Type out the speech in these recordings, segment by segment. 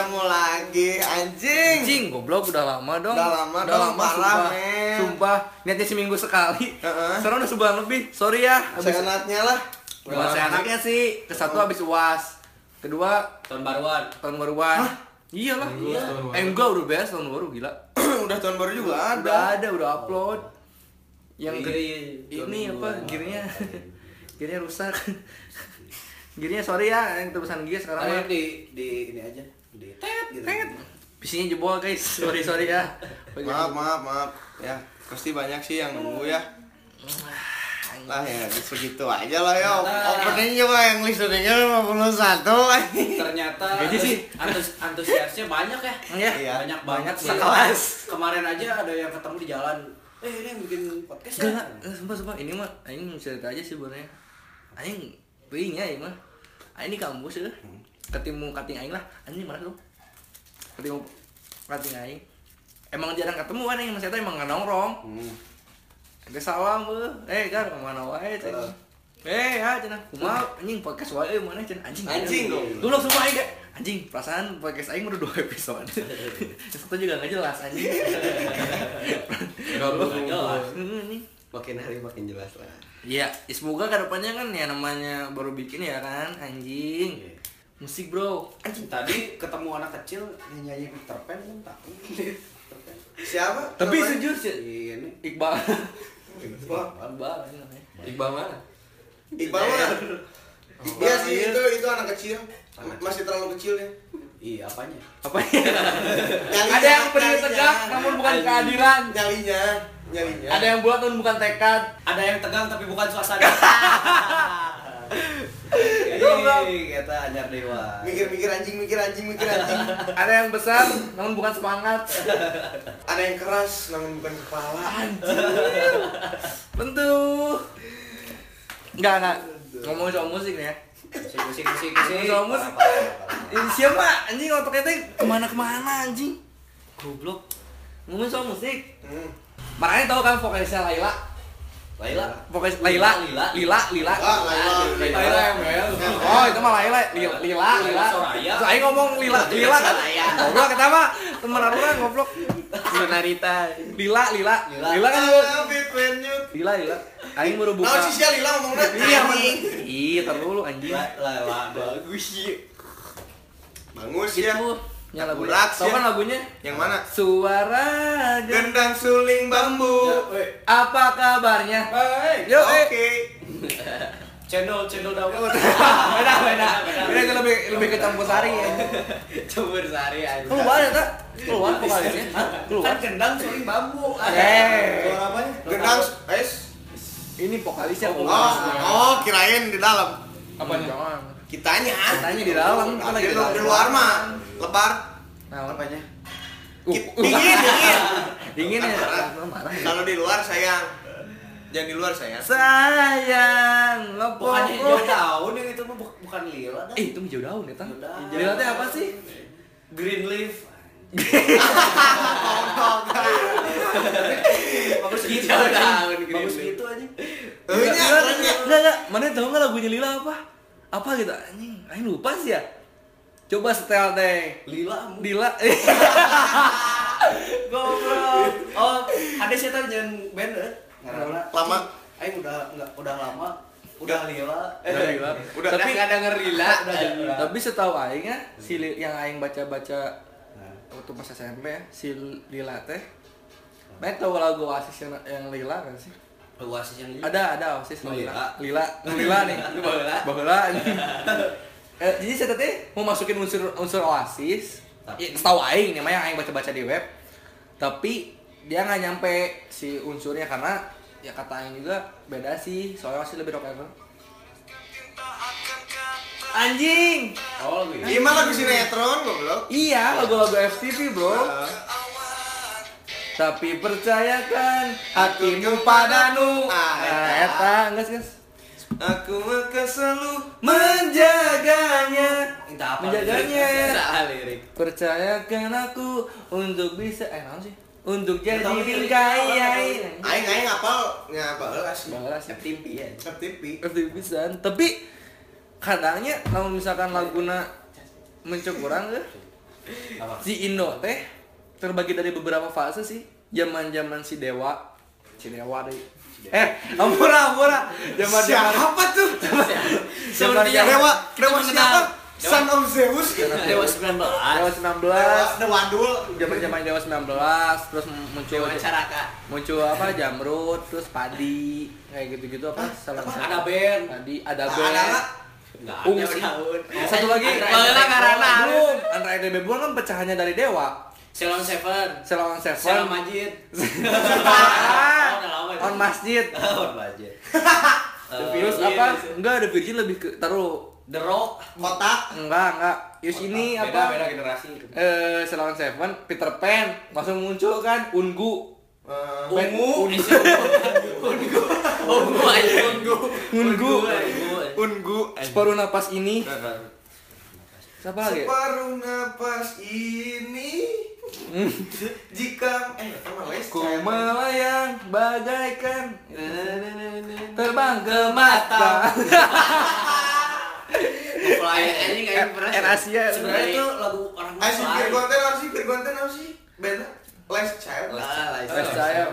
ketemu lagi anjing. Anjing, goblok udah lama dong. Udah lama dong, parah, sumpah. men. Sumpah, niatnya seminggu sekali. Heeh. Sekarang udah sebulan lebih. Sorry ya. Habis Seenaknya lah. Bukan seenaknya sih. Ke satu habis UAS. Kedua Tahun baruan. tahun baruan. Iyalah. Iya. Eh enggak udah beres tahun baru gila. udah tahun baru juga ada. Udah ada, udah upload. Yang ke- iya. ini apa? Gearnya gearnya rusak. gearnya sorry ya yang terusan gear sekarang Ayo di di ini aja. Di tet gitu. Tet. PC-nya jebol guys. Sorry sorry ya. Maaf, maaf, maaf. Ya, pasti banyak sih yang nunggu ya. Lah ya, segitu aja lah ya. Ternyata- Opening juga yang listeningnya 51 anjing. Ternyata Gaji sih. antus antusiasnya banyak ya. Ya. Iya. Banyak banget sih. sekelas. Kemarin aja ada yang ketemu di jalan. Eh ini yang bikin podcast ya. Enggak, enggak, sumpah, sumpah. Ini mah, Aing cerita aja sih sebenarnya. Aing, beuing ya, Aing mah. Aing di kampus ya. Ketemu kating Aing lah. Anjing mana lu? Ketemu kating Aing. Emang jarang ketemu kan Aing, maksudnya emang nongkrong. Hmm. Agak salam. Eh, gar mana wae cen. Eh, ya cenah. Kumaha anjing podcast wae mana cen anjing. Anjing. Dulu Aing kayak, anjing, perasaan podcast Aing udah dua episode. Yang satu juga nggak jelas anjing. Nggak jelas. Makin hari makin jelas lah. Iya, ya semoga ke depannya kan ya namanya baru bikin ya kan, anjing. Iya. Musik bro. Anjing tadi ketemu anak kecil yang nyanyi Peter Pan kan tahu. Peter Pan. Siapa? Tapi sejujur sih, Ini Iqbal. Iqbal ini namanya. Iqbal mana? Iqbal mana? Iya sih, Iqbal. itu itu anak kecil. Masih terlalu kecil ya. iya apanya? Apa ya? Nyalinya, Ada yang berdiri tegak namun bukan kehadiran. Nyalinya, nyalinya. Ada yang buat namun bukan tekad. Ada yang tegang tapi bukan suasana. Kata Anyar Dewa. mikir-mikir anjing, mikir anjing, mikir anjing. Ada yang besar namun bukan semangat. Ada yang keras namun bukan kepala. Tentu. Enggak, enggak. Ngomongin soal musik nih ya. Musik musik musik musik. Ngomongin soal musik. Ini siapa anjing otaknya teh ke mana-kemana anjing. Goblok. Ngomongin soal musik. Hmm. Makanya tahu kan vokalisnya Laila. Laila. Vokalis Laila, Lila. Lila, Lila. Laila. Laila yang Mel. Oh, itu mah Laila, Lila, Lila, Lila. Soraya. Aing ngomong Lila, Lila kan. Goblok kata mah temen Aruna goblok. Sonarita. Lila, Lila. Lila. Lila kan when you- Lila, Lila. Aing baru buka. Nah, si Sia Lila ngomongnya Iya. Iya, tar dulu anjing. La- Laila. Bagus sih. Bagus ya. Yang lagu. Tahu ya. kan lagunya? Yang mana? Suara gen- Gendang suling bambu. Apa kabarnya? Hey. Yo, eh. Oke. Cendol cendol dawet. beda, beda. Beda itu lebih lebih ke campur sari ya. Campur sari aja. Keluar ya, tak? Keluar vokalisnya. Hah? Keluar. Kan kendang suling bambu. Eh. Suara apanya? Gendang es. Ini vokalisnya Oh, oh, kirain di dalam. Apanya? Jangan. Kitanya. Kitanya di dalam, kan lagi Di, luar mah lebar. Nah, Apanya? Uh, Dingin, dingin. Dingin ya. Kalau di luar sayang. Jangan di luar sayang. Sayang, Bukannya ngepopo. hijau daun yang itu bukan lila dah. Eh, itu hijau daun ya, Tang? Lila teh apa sih? Green leaf. Bagus gitu. Hijau daun, Bagus gitu aja. Enggak, enggak. Mana tahu enggak lagunya Lila apa? Apa gitu? Anjing, aing lupa sih ya. Coba setel teh. Lila. Lila. Goblok. Oh, ada sih tadi jangan band eh. Karena Lama. Aing udah enggak udah lama udah lila. Udah Lila. Udah Tapi nggak denger Lila. Tapi setahu aing ya, si yang aing baca-baca Nah, waktu pas SMP ya, si Lila teh. Main tahu lagu Oasis yang, yang Lila kan sih? Oasis yang lila. Ada, ada Oasis Oh, Lila. Lila. Lila, nih. Itu baheula. Baheula anjing. Eh, jadi saya tadi mau masukin unsur unsur Oasis. Tapi- Ya, setahu aing nih mah yang aing baca-baca di web. Tapi dia nggak nyampe si unsurnya karena ya kata aing juga beda sih. Soalnya Oasis lebih rock and roll. Anjing. Oh, ini. Ini mah lagu sinetron goblok. Iya, lagu-lagu FTV, Bro. Tapi percayakan hatimu padanu. Ah, Nah, eta. eta geus geus. Aku akan selalu Menjaganya. Minta apa? Menjaganya. Lirik. Percayakan aku untuk bisa eh naon sih? Untuk jadi bingkai. lirik. Aing aing apal ngapal sih. Balas ya. FTP ya. FTP. FTV pisan. Tapi kadangnya kalau misalkan laguna mencuk kurang eh si Indo teh terbagi dari beberapa fase sih zaman-zaman si Dewa si Dewa deh eh ampura ampura zaman zaman Siapa tuh? zaman Sepertinya Dewa, Dewa siapa? Son of Zeus. Dewa 19. Dewa 19 Dewa Wadul. zaman zaman Dewa 19 terus muncul Dewa Caraka. muncul apa jamrut terus padi kayak gitu-gitu apa salah Ada band. padi ada Ungu ada satu lagi Karana. belum Andra Buan kan pecahannya dari Dewa Selon Seven. Selam Seven Majid. Oh, udah lama itu. on masjid Tahun Majid. terus apa enggak ada Virgin lebih ke taruh The Rock. Kotak. enggak enggak Yus ini beda, apa Beda generasi itu. eh Selawang Seven Peter Pan langsung muncul kan Ungu Eh, Ungu Ungu aja. Ungu. Ungu Ungu. Ungu. separuh napas ini siapa lagi Separuh napas ini jika eh Ku melayang bagaikan terbang ke mata. Fly anjing aing pernah. Air Asia. Sebenarnya itu lagu orang si Soai. Virgonten apa sih Virgonten apa sih band Les Child Les saya.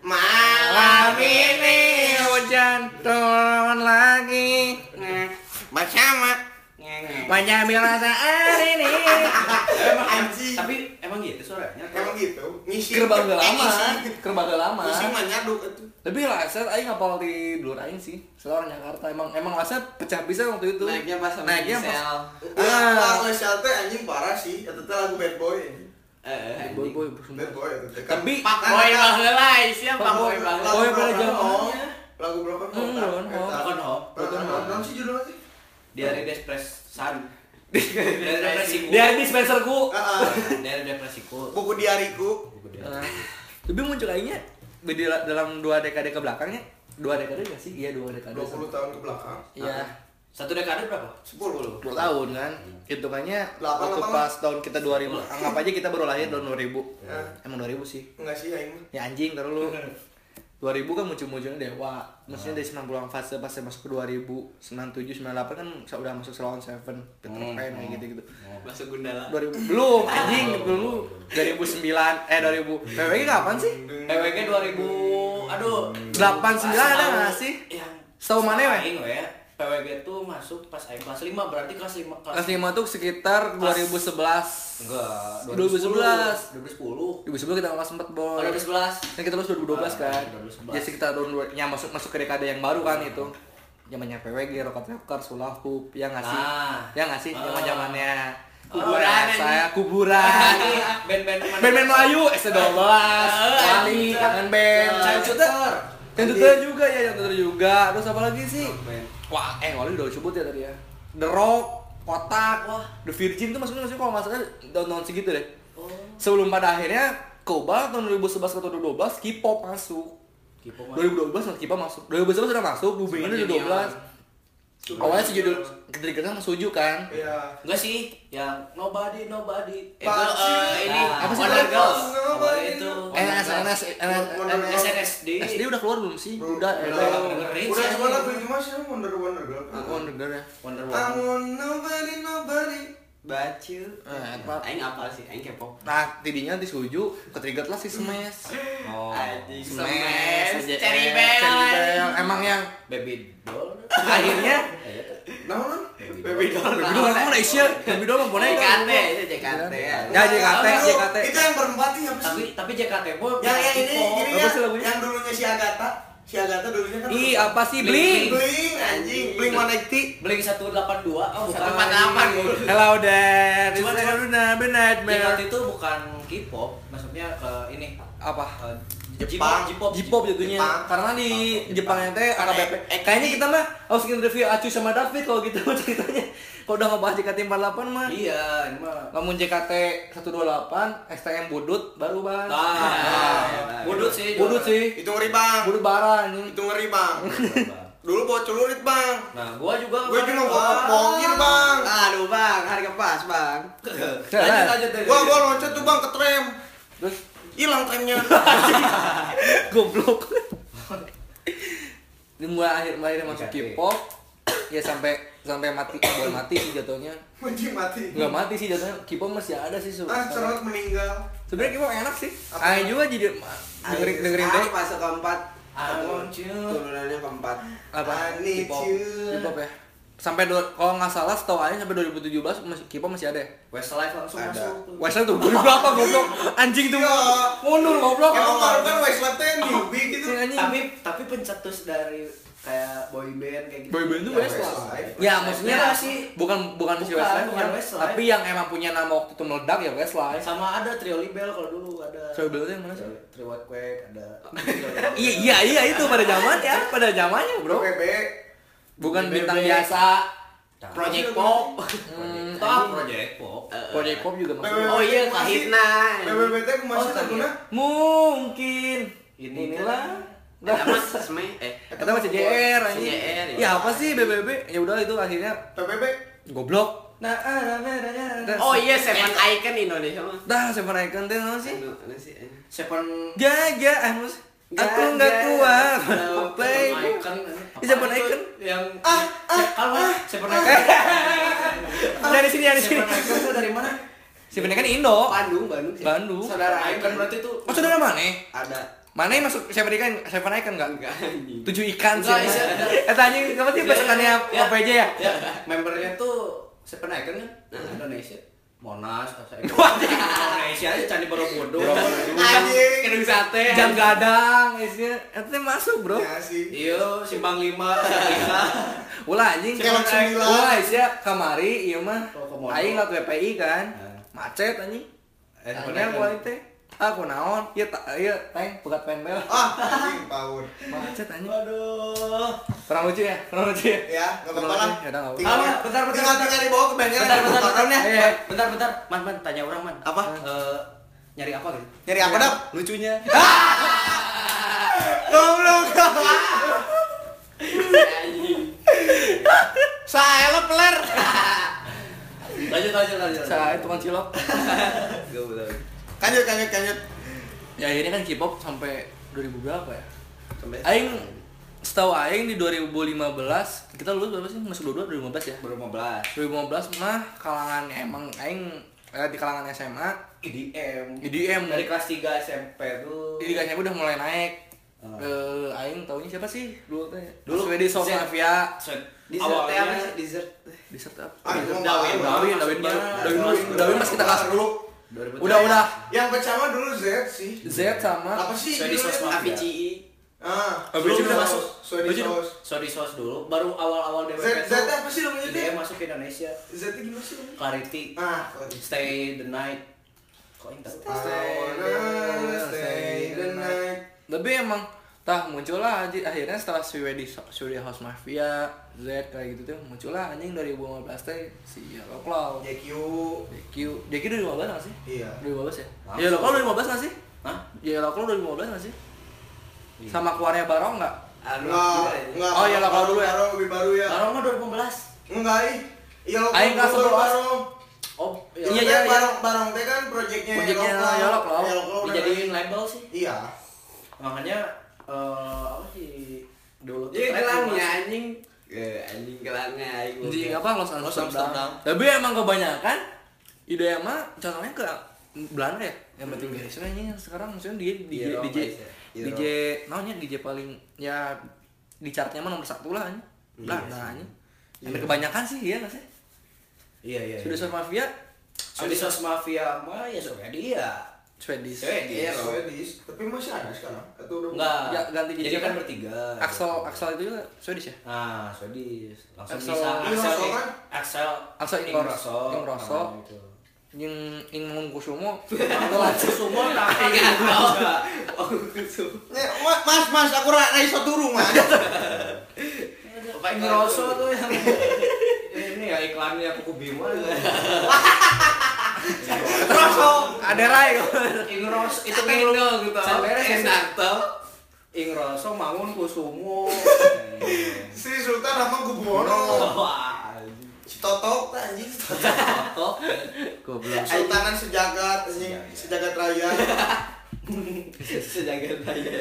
malam ini hujan turun lagi. bersama Banyak bilang saat ini. Emang Anjing. Tapi emang gitu suaranya. emang gitu ngisi Kerbangga eh, lama. ngisi Kerbangga lama. ngisi mah nyaduk itu Tapi lah, saya aing ngapal di dulur aing sih. Soalnya orang Jakarta emang emang rasa pecah bisa waktu itu. Naiknya pas sama Naiknya pas- Gisel. ah Ah. Child teh anjing parah sih itu teh lagu bad boy anjing. Eh, Boy, boy, bad boy teh Tapi- Pak Boy baheula siapa Pak Boy baheula. Boy. Home. lagu broken home Hmm, Broken Home. Broken Home. broken home sih judulnya sih Diare Depresan. Diare Depresiku. Dia dispenserku. Ah, ah. Diare Depresiku. buku diariku Buku dia. Nah, tapi muncul aingnya di dalam dua dekade ke belakangnya dua dekade gak sih? Iya dua dekade. 20 tahun ke belakang Iya, Satu dekade berapa? 10 10 tahun kan. Hitungannya waktu pas tahun kita 2000. Anggap aja kita baru lahir tahun 2000. Ya. Emang 2000 sih. enggak sih aing mah. Ya anjing terlalu 2000 kan muncul-munculnya Dewa. Maksudnya dari 90-an fase fase masuk ke 2000, 97, 98 kan udah masuk Salon Seven, Peter Hmm, Pan kayak gitu-gitu. Masuk Gundala. 2000 belum anjing dulu 2009 eh 2000 PWG kapan sih? PWG 2000 aduh 89 ada nggak sih? Yang Setahu mana, weh? PWG tuh masuk pas aing kelas 5 berarti kelas 5 Kelas 5 tuh sekitar 2011 Enggak, 2011. 2010. 2011 kita kelas 4 boy Oh, 2011. Kan kita lulus 2012 kan Ah, 2011. Ya sekitar tahun yang masuk masuk ke dekade yang baru kan itu Zamannya PWG, Rocket Rocker, Sula Hoop, ya nggak sih? Nah. Ya nggak sih? Ah. Zaman zamannya Kuburan, saya kuburan. Band-band? Band-band Melayu, ST12, Wali, kangen band. Yang tutor juga ya, yang tutor juga. Terus apa lagi sih? Wah, eh Wali udah sebut ya tadi ya. The Rock, Kotak, Wah. The Virgin tuh masuknya masuknya kalau salah tahun-tahun segitu deh. Oh. Sebelum pada akhirnya Koba tahun 2011 atau 2012 K-pop masuk. K-pop 2012 masuk K-pop masuk. 2011 sudah masuk, Booming ini udah 12. Awalnya si judul Ketriggernya sama Suju kan. Iya. Enggak sih, yang nobody nobody. Itu eh, ini Apa sih Wonder? Girls. Itu. NS, NS, NS, Wonder Girls. SNSD. SD udah keluar belum sih? Udah, Udah. udah. dengerin Udah cuma lagu itu mas ya Wonder Wonder Girl. Wonder Girl ya. Wonder I Woman. want nobody nobody. Bacu. Eh, apa? Aing apal sih, aing kepo. Nah, tidinya di Suju, ketrigger lah si Smash. Oh. Smash. Cherry Bell. Emang yang Baby doll. akhirnya Nah, nah. Baby doll. Baby doll kan Asia, Baby doll mah boneka. JKT, itu JKT. Ya, JKT, Itu- JKT. Itu yang berempat nih apa sih? Tapi tapi JKT boy. Yang yang ini, Apa ya, yang dulunya si Agatha. Si Agatha dulunya kan. Ih, apa sih Bling? Bling, anjing. Bling 180. Blink 182 oh bukan. 148, Bu. Hello there. Cuma- cuma- another nightmare. JKT itu bukan K-pop, maksudnya ke ini Apa? Jepang. J-pop, J-pop jatuhnya Jepang. karena di Jepang BP. ek- Kayaknya kita mah harus bikin review Acu sama David kalau gitu ceritanya. Kalau udah ngebahas JKT 48 mah. Iya, ini mah. Ngomong JKT 128, STM Budut baru bang. Nah, budut sih. Budut sih. Itu ngeri bang. Budut barang ini. Itu ngeri bang. Dulu bawa celurit bang. Nah, gua juga Gue cuma bawa bongkir bang. Aduh, Bang, harga pas, Bang. Lanjut lanjut dari. Gua gua loncat tuh bang ke tram. Terus Hilang tramnya. goblok. Ini mulai akhir mulai masuk. K-pop ya sampai sampai mati bukan mati sih jatuhnya Mati mati. nggak mati sih jatuhnya Kipo masih ada sih Ah, sebenarnya cerot meninggal. sebenarnya Kipo enak sih Apa? Aing juga jadi dengerin dengerin deh Masuk keempat. Turunannya keempat. apa you. K-pop ya sampai do- kalau nggak salah setahu Aing sampai 2017 masih Kipo masih ada ya Westlife langsung Ada. masuk tuh. Westlife tuh dulu berapa goblok anjing tuh Iya. mundur goblok Emang baru kan Westlife tuh yang newbie gitu. Anjing. Tapi tapi pencetus dari kayak boy band kayak gitu. Boy band tuh Ya, Westlife. Ya maksudnya Beda sih. bukan bukan si Bukan, Westlife, bukan yang- Westlife. tapi yang emang punya nama waktu itu meledak ya Westlife. Sama ada Trio Libel kalau dulu ada. Trio Libel itu yang mana sih? Trio- White Quake ada. Iya iya iya itu pada zaman ya, pada zamannya bro. PB. Bukan bintang biasa. Project Pop. Hmm, Top. Project Pop. Project Pop juga masuk. PBB. Oh iya Masih- kahitna. Aku masih Oh, tak guna. Mungkin Ini inilah. Mah Sme eh Kata masih JR anjing. Ya. Ya apa sih BBB? Ya udah itu akhirnya PBB. goblok. Nah, ada bedanya. Oh iya Seven Icon Indonesia mah. Dah Seven Icon teh naon sih? Anu anu sih. eh. Seven Jaga ah mus. Aku nggak kuat. Seven Play. Seven Icon. yang Ah, ah, kalau Seven Icon. Dari sini dari sini. Seven Icon itu dari mana? Seven Icon Indo. Bandung, Bandung. Bandung. Saudara Icon berarti itu Oh saudara mana? Ada Mana yang masuk Seven Icon? Seven Icon enggak? enggak. Tujuh ikan sih. Iya. Eh tanya apa sih pesanannya Ya. apa aja ya? ya membernya tuh Seven Icon kan Indonesia Monas, Indonesia aja Candi Borobudur, Anjing. Kedung Sate, Jam gadang, isinya itu masuk bro. Ya sih. Iya, Simpang Lima. Ulah anjing. Ulah isinya kamari, iya mah. Aing lah PPI kan. Macet anjing. Eh, Icon. gua teh. Aku naon? Iya tak iya teng pegat penbel. Ah, anjing power. Macet anjing. Aduh. Kurang lucu ya? Kurang lucu ya? Ya, enggak apa-apa lah. Ya udah enggak apa-apa. Ah, bentar, bentar, tinggal, tinggal dibawa ke. Bentar, bentar, bentar, ya. Iya. bentar, bentar, man, man, tanya orang man. Apa? Eh, nyari apa gitu? Nyari apa, Dap? Lucunya. Goblok. Saya lo peler. Lanjut, lanjut, lanjut. Saya tukang cilok. Goblok. Lanjut, lanjut, lanjut. Ya akhirnya kan K-pop sampai 2000 berapa ya? Sampai Aing setahu Aing di 2015 kita lulus berapa sih? Masuk 22 2015 ya? 2015. 2015 mah kalangan emang Aing eh, di kalangan SMA IDM. IDM Dari kelas 3 SMP tuh. di SMP udah mulai naik. Ah. Eh, Aing taunya siapa sih dulu teh? Dulu Z. Mafia. Dessert apa sih? Dessert. Dessert apa? Ah, Dawin. Dawin, Dawin Dawin mas, Dawin Dawin kita kelas dulu. 2000. Udah udah. Yang pertama dulu Z sih. Z sama Apa sih? Judulnya? House Mafia. Avicii. Ah, Avicii belum udah masuk. Avicii House. Sorry Sauce dulu, baru awal-awal DWP Z, Z apa sih namanya IDM itu? masuk ke Indonesia. Z itu gimana sih? Clarity, Ah, Stay the Night. Kok yang tahu? Stay the night. Tapi emang tah muncullah aja akhirnya setelah Swedish Swedish House Mafia Z kayak gitu tuh muncullah anjing 2015 teh si Yellow Claw JQ. JQ JQ 2015 nggak sih? Iya. 2015 ya? Langsung. Yellow Claw 2015 nggak sih? Hah? Yellow Claw 2015 nggak sih? Sama keluarnya Barong nggak? Anu Enggak, enggak. Oh, iya, lokal dulu ya? Baru lebih baru ya. Barong mah 2015. Enggak, ih. Iya, lokal Aing kelas 11. Barong. Oh, Iya, Iya, iya, iya. Barong, Barong teh kan proyeknya Proyeknya lokal. Yellow Claw. Yellow Claw udah dijadiin label sih. Iya. Makanya eh apa sih dulu tuh Jadi track gelangnya Mas. anjing. Eh anjing gelangnya aing. Anjing apa Los Los Amsterdam. Tapi emang kebanyakan ide mah contohnya ke Belanda ya yang berarti biasa ini sekarang maksudnya dia DJ Eropa DJ ya. DJ namanya DJ paling ya di chartnya mah nomor satu lah ini Belanda ini Tapi kebanyakan sih iya nggak sih Iya, iya. sudah sama Mafia House Mafia mah ya Swedia. Swedish Swedish. Iya, Swedish. Tapi masih ada sekarang. Atau udah Enggak. Ya, ganti Jadi jadi kan kan. bertiga. Axel Axel itu juga Swedish ya Nah, Swedish. Langsung Axel- bisa. Ingrosso kan? Axel. Axel Ingrosso. Ingrosso. yang Ingung Kusumo Langsung semua tak Ingat. Oh, kusu. Eh, Ma- Mas, mas, aku ra ra iso turu, Mas. Pak Ingrosso tuh yang ini ya iklannya kuku Bima. Rosso. ada Rai Ingrosso itu kan Indo gitu. Sampai Enak tuh. Ingrosso Mangun Kusumo. Sri Sultan apa Kubuwono. Wah. Si Totok ta, anjing. Foto. goblok Sultanan sejagat anjing, sejagat raya. Sejagat raya.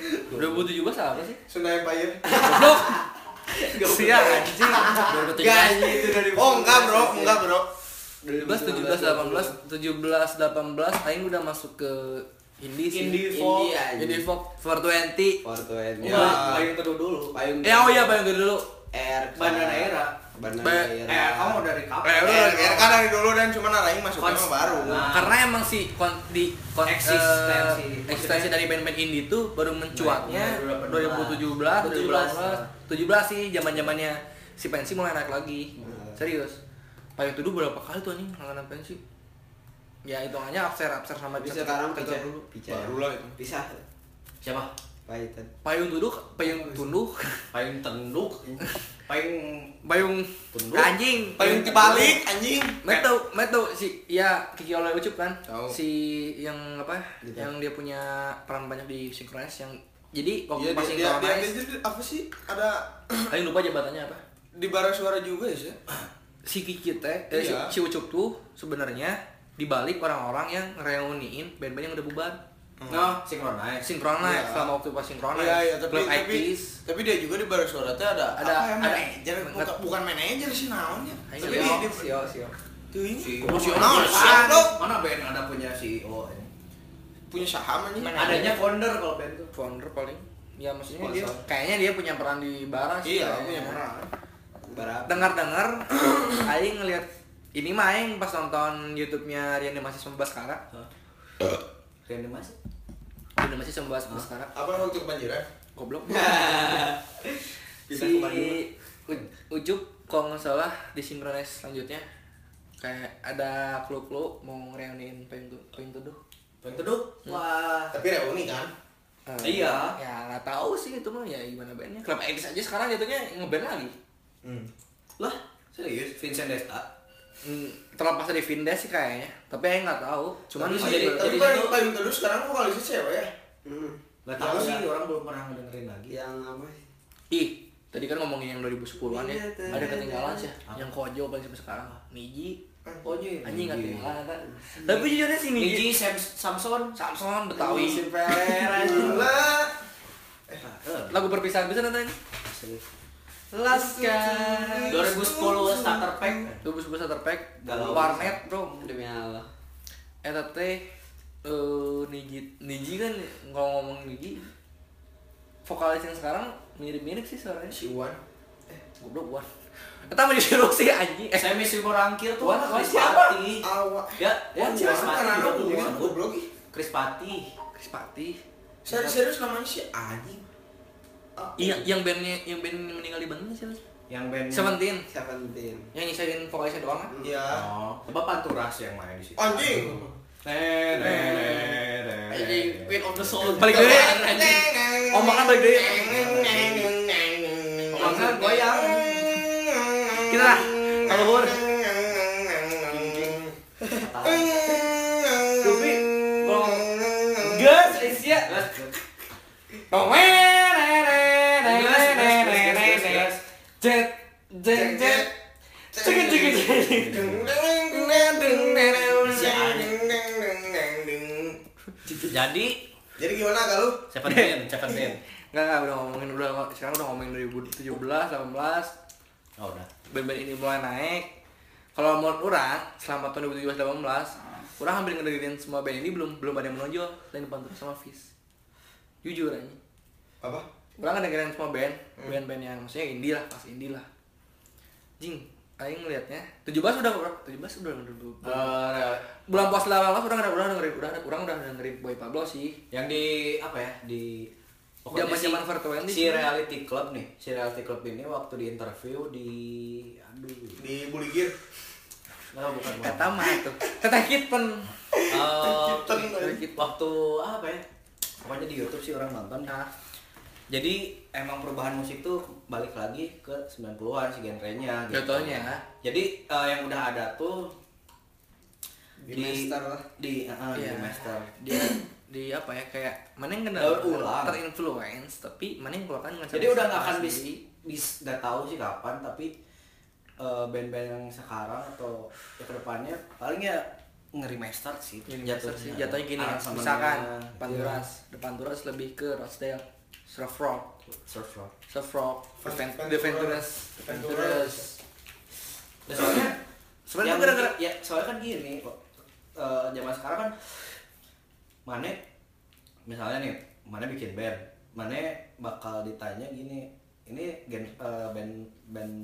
2017 apa sih Sunda Empire. goblok Sia anjing. 2017. Gak anjing itu dari Oh enggak bro, enggak bro 17, 17, 18, 17, 18 Aing udah masuk ke Indie sih Indie Indie folk. Indie folk 420 Fortuen Ya. Enggak, payung teduh dulu. Payung Ya oh iya Bang dulu R Bandana Era. Bandana Ba- Era Eh, kamu dari kapan? Eh, Eh, ya kan dari dulu dan cuma narain masuknya baru Nah. Karena emang si kon, di kon, Eksistensi. eh, eksistensi dari band-band indie tuh baru mencuatnya Nah, 2017, 17. 2018 17 sih zaman-zamannya si pensi mulai naik lagi Hmm. Serius Payung Teduh berapa kali tuh anjing langganan pensi Ya hitungannya abser abser sama Cecep- sekarang pica dulu pica Baru lah itu pisah Siapa? pahitan Payung Teduh, Payung Tunduh, Payung tenduk. Payung Payung Tunduk. anjing Payung dibalik anjing Meto, Meto si ya Kiki oleh Ucup kan. Tahu. Si yang apa? Gitu. Yang dia punya peran banyak di Synchronize yang jadi waktu Iya pas dia, dia, dia, Synchronize, dia, dia- apa sih ada Aing lupa jabatannya apa. di bara suara juga ya sih Si Kiki teh, eh, si, Iya. si Ucup tuh sebenarnya dibalik orang-orang yang reuniin band-band yang udah bubar. Nah, synchronize. Synchronize Iya. selama waktu pas Synchronize. Iya iya tapi Club tapi, 80s. tapi dia juga di bara suara teh ada Ada- apa ya ada- manajer bukan, bukan manajer sih naonnya tapi dia dia sio sio tuh ini Si Oh, si. Mana band ada punya CEO? ini? punya saham Manajer. Adanya founder kalau band tuh. founder paling. Ya maksudnya dia kayaknya dia punya peran di Baras. iya punya peran berapa dengar-dengar aing ngelihat ini mah aing pas nonton YouTube-nya Rian Masih Sembaskara. Reanimasi. Rian Masih Sembaskara. apa waktu kebanjiran Goblok. Pindah si ke Bandung. U- Ucup kalau nggak salah di Synchronize selanjutnya kayak ada clue-clue mau reuniin pengen tuh pengen tuduh. Teduh. Wah. tapi reuni kan Eh, Iya. Ya nggak tahu sih itu mah ya gimana bandnya. Club X aja sekarang jatuhnya ngeband lagi. Hmm. Lah, serius Vincent Desta. Hmm, terlepas dari Vindes sih kayaknya. Tapi aing nggak tahu. Cuman tapi, sih- tapi itu- payung terus sekarang vokalisnya cewek ya hmm. Gak tahu sih, ada- orang belum pernah ngedengerin lagi. yang apa sih Ih, tadi kan ngomongin yang 2010-an ya. Iya. Ada ketinggalan sih. Yang Kojo paling sampai sekarang. Niji. Oh iya. Anjing nggak ketinggalan kan. Tapi jujurnya sih Niji. Niji Sam Samson. Samson Betawi. Gila. Lagu perpisahan bisa nanti. Laskar 2010 starter pack 2011 starter pack. Galau. Warnet, Bro. demi Allah Eta teh eh Niji Niji kan kalau ngomong Niji vokalis yang sekarang mirip-mirip sih suaranya. si Wan Goblok Wan. Eta mah disuruh sih anjing. Eh, Semi Silver Rangkil tuh Wan- Wan Chris siapa? Pati awak ya ya Wan Chris siapa goblok ih. Chris Pati Chris Pati. serius serius namanya si anjing Ah, Iya, yang bandnya yang band meninggal di Bandung siapa? sih? yang bandnya Seventeen. Seventeen Yang nyisain vokalisnya doang kan? iya oh coba Panturas yang main di situ anjing Anjing, Queen of the Soul. Balik deh. Omongan balik deh. Omongan goyang. Kita lah. Kalau jadi Jadi gimana kalau Seventeen Seventeen. Enggak enggak udah ngomongin udah sekarang udah ngomongin 2017, 18 oh udah. Band-band ini mulai naik. Kalau menurut orang selama tahun 2017 18 orang hampir ngedengerin semua band ini belum belum ada yang menonjol. Lain Pantura sama Fizz. Jujur aja. Apa? orang ngedengerin semua band band-band yang maksudnya indie lah pas indie lah. Jing Aing ngeliatnya. 17 udah berapa? 17 udah udah, udah, Eh, bulan puasa 18 udah udah udah dengerin udah orang udah dengerin Boy Pablo sih. Yang di apa ya di pokoknya si, 420 si reality club nih si reality club ini waktu di interview di aduh. Di Buligir. nggak bukan bukan. kata mah tuh teteh kitten. Eh, Kitten. waktu apa ya pokoknya di YouTube sih orang nonton. Nah jadi emang perubahan musik tuh balik lagi ke 90-an si genrenya gitu. Jatuhnya. jadi eh, yang udah ada tuh Di master lah. di eh, Iya. di master dia di apa ya kayak mana yang kena Daur ulang. terinfluence tapi mana yang keluarkan dengan jadi udah nggak akan bis bis nggak tahu sih kapan tapi eh, band-band yang sekarang atau ya ke depannya paling ya ngeri master sih jatuh sih jatuhnya. jatuhnya gini Aransemennya. misalkan Panturas The Panturas lebih ke Rochdale surf rock surf rock surf rock Ventura. Adventurous Adventurous. Nah, soalnya sebenarnya gara-gara ya soalnya kan gini kok eh, zaman sekarang kan mana misalnya nih mana bikin band. Mana bakal ditanya gini ini gen eh, band band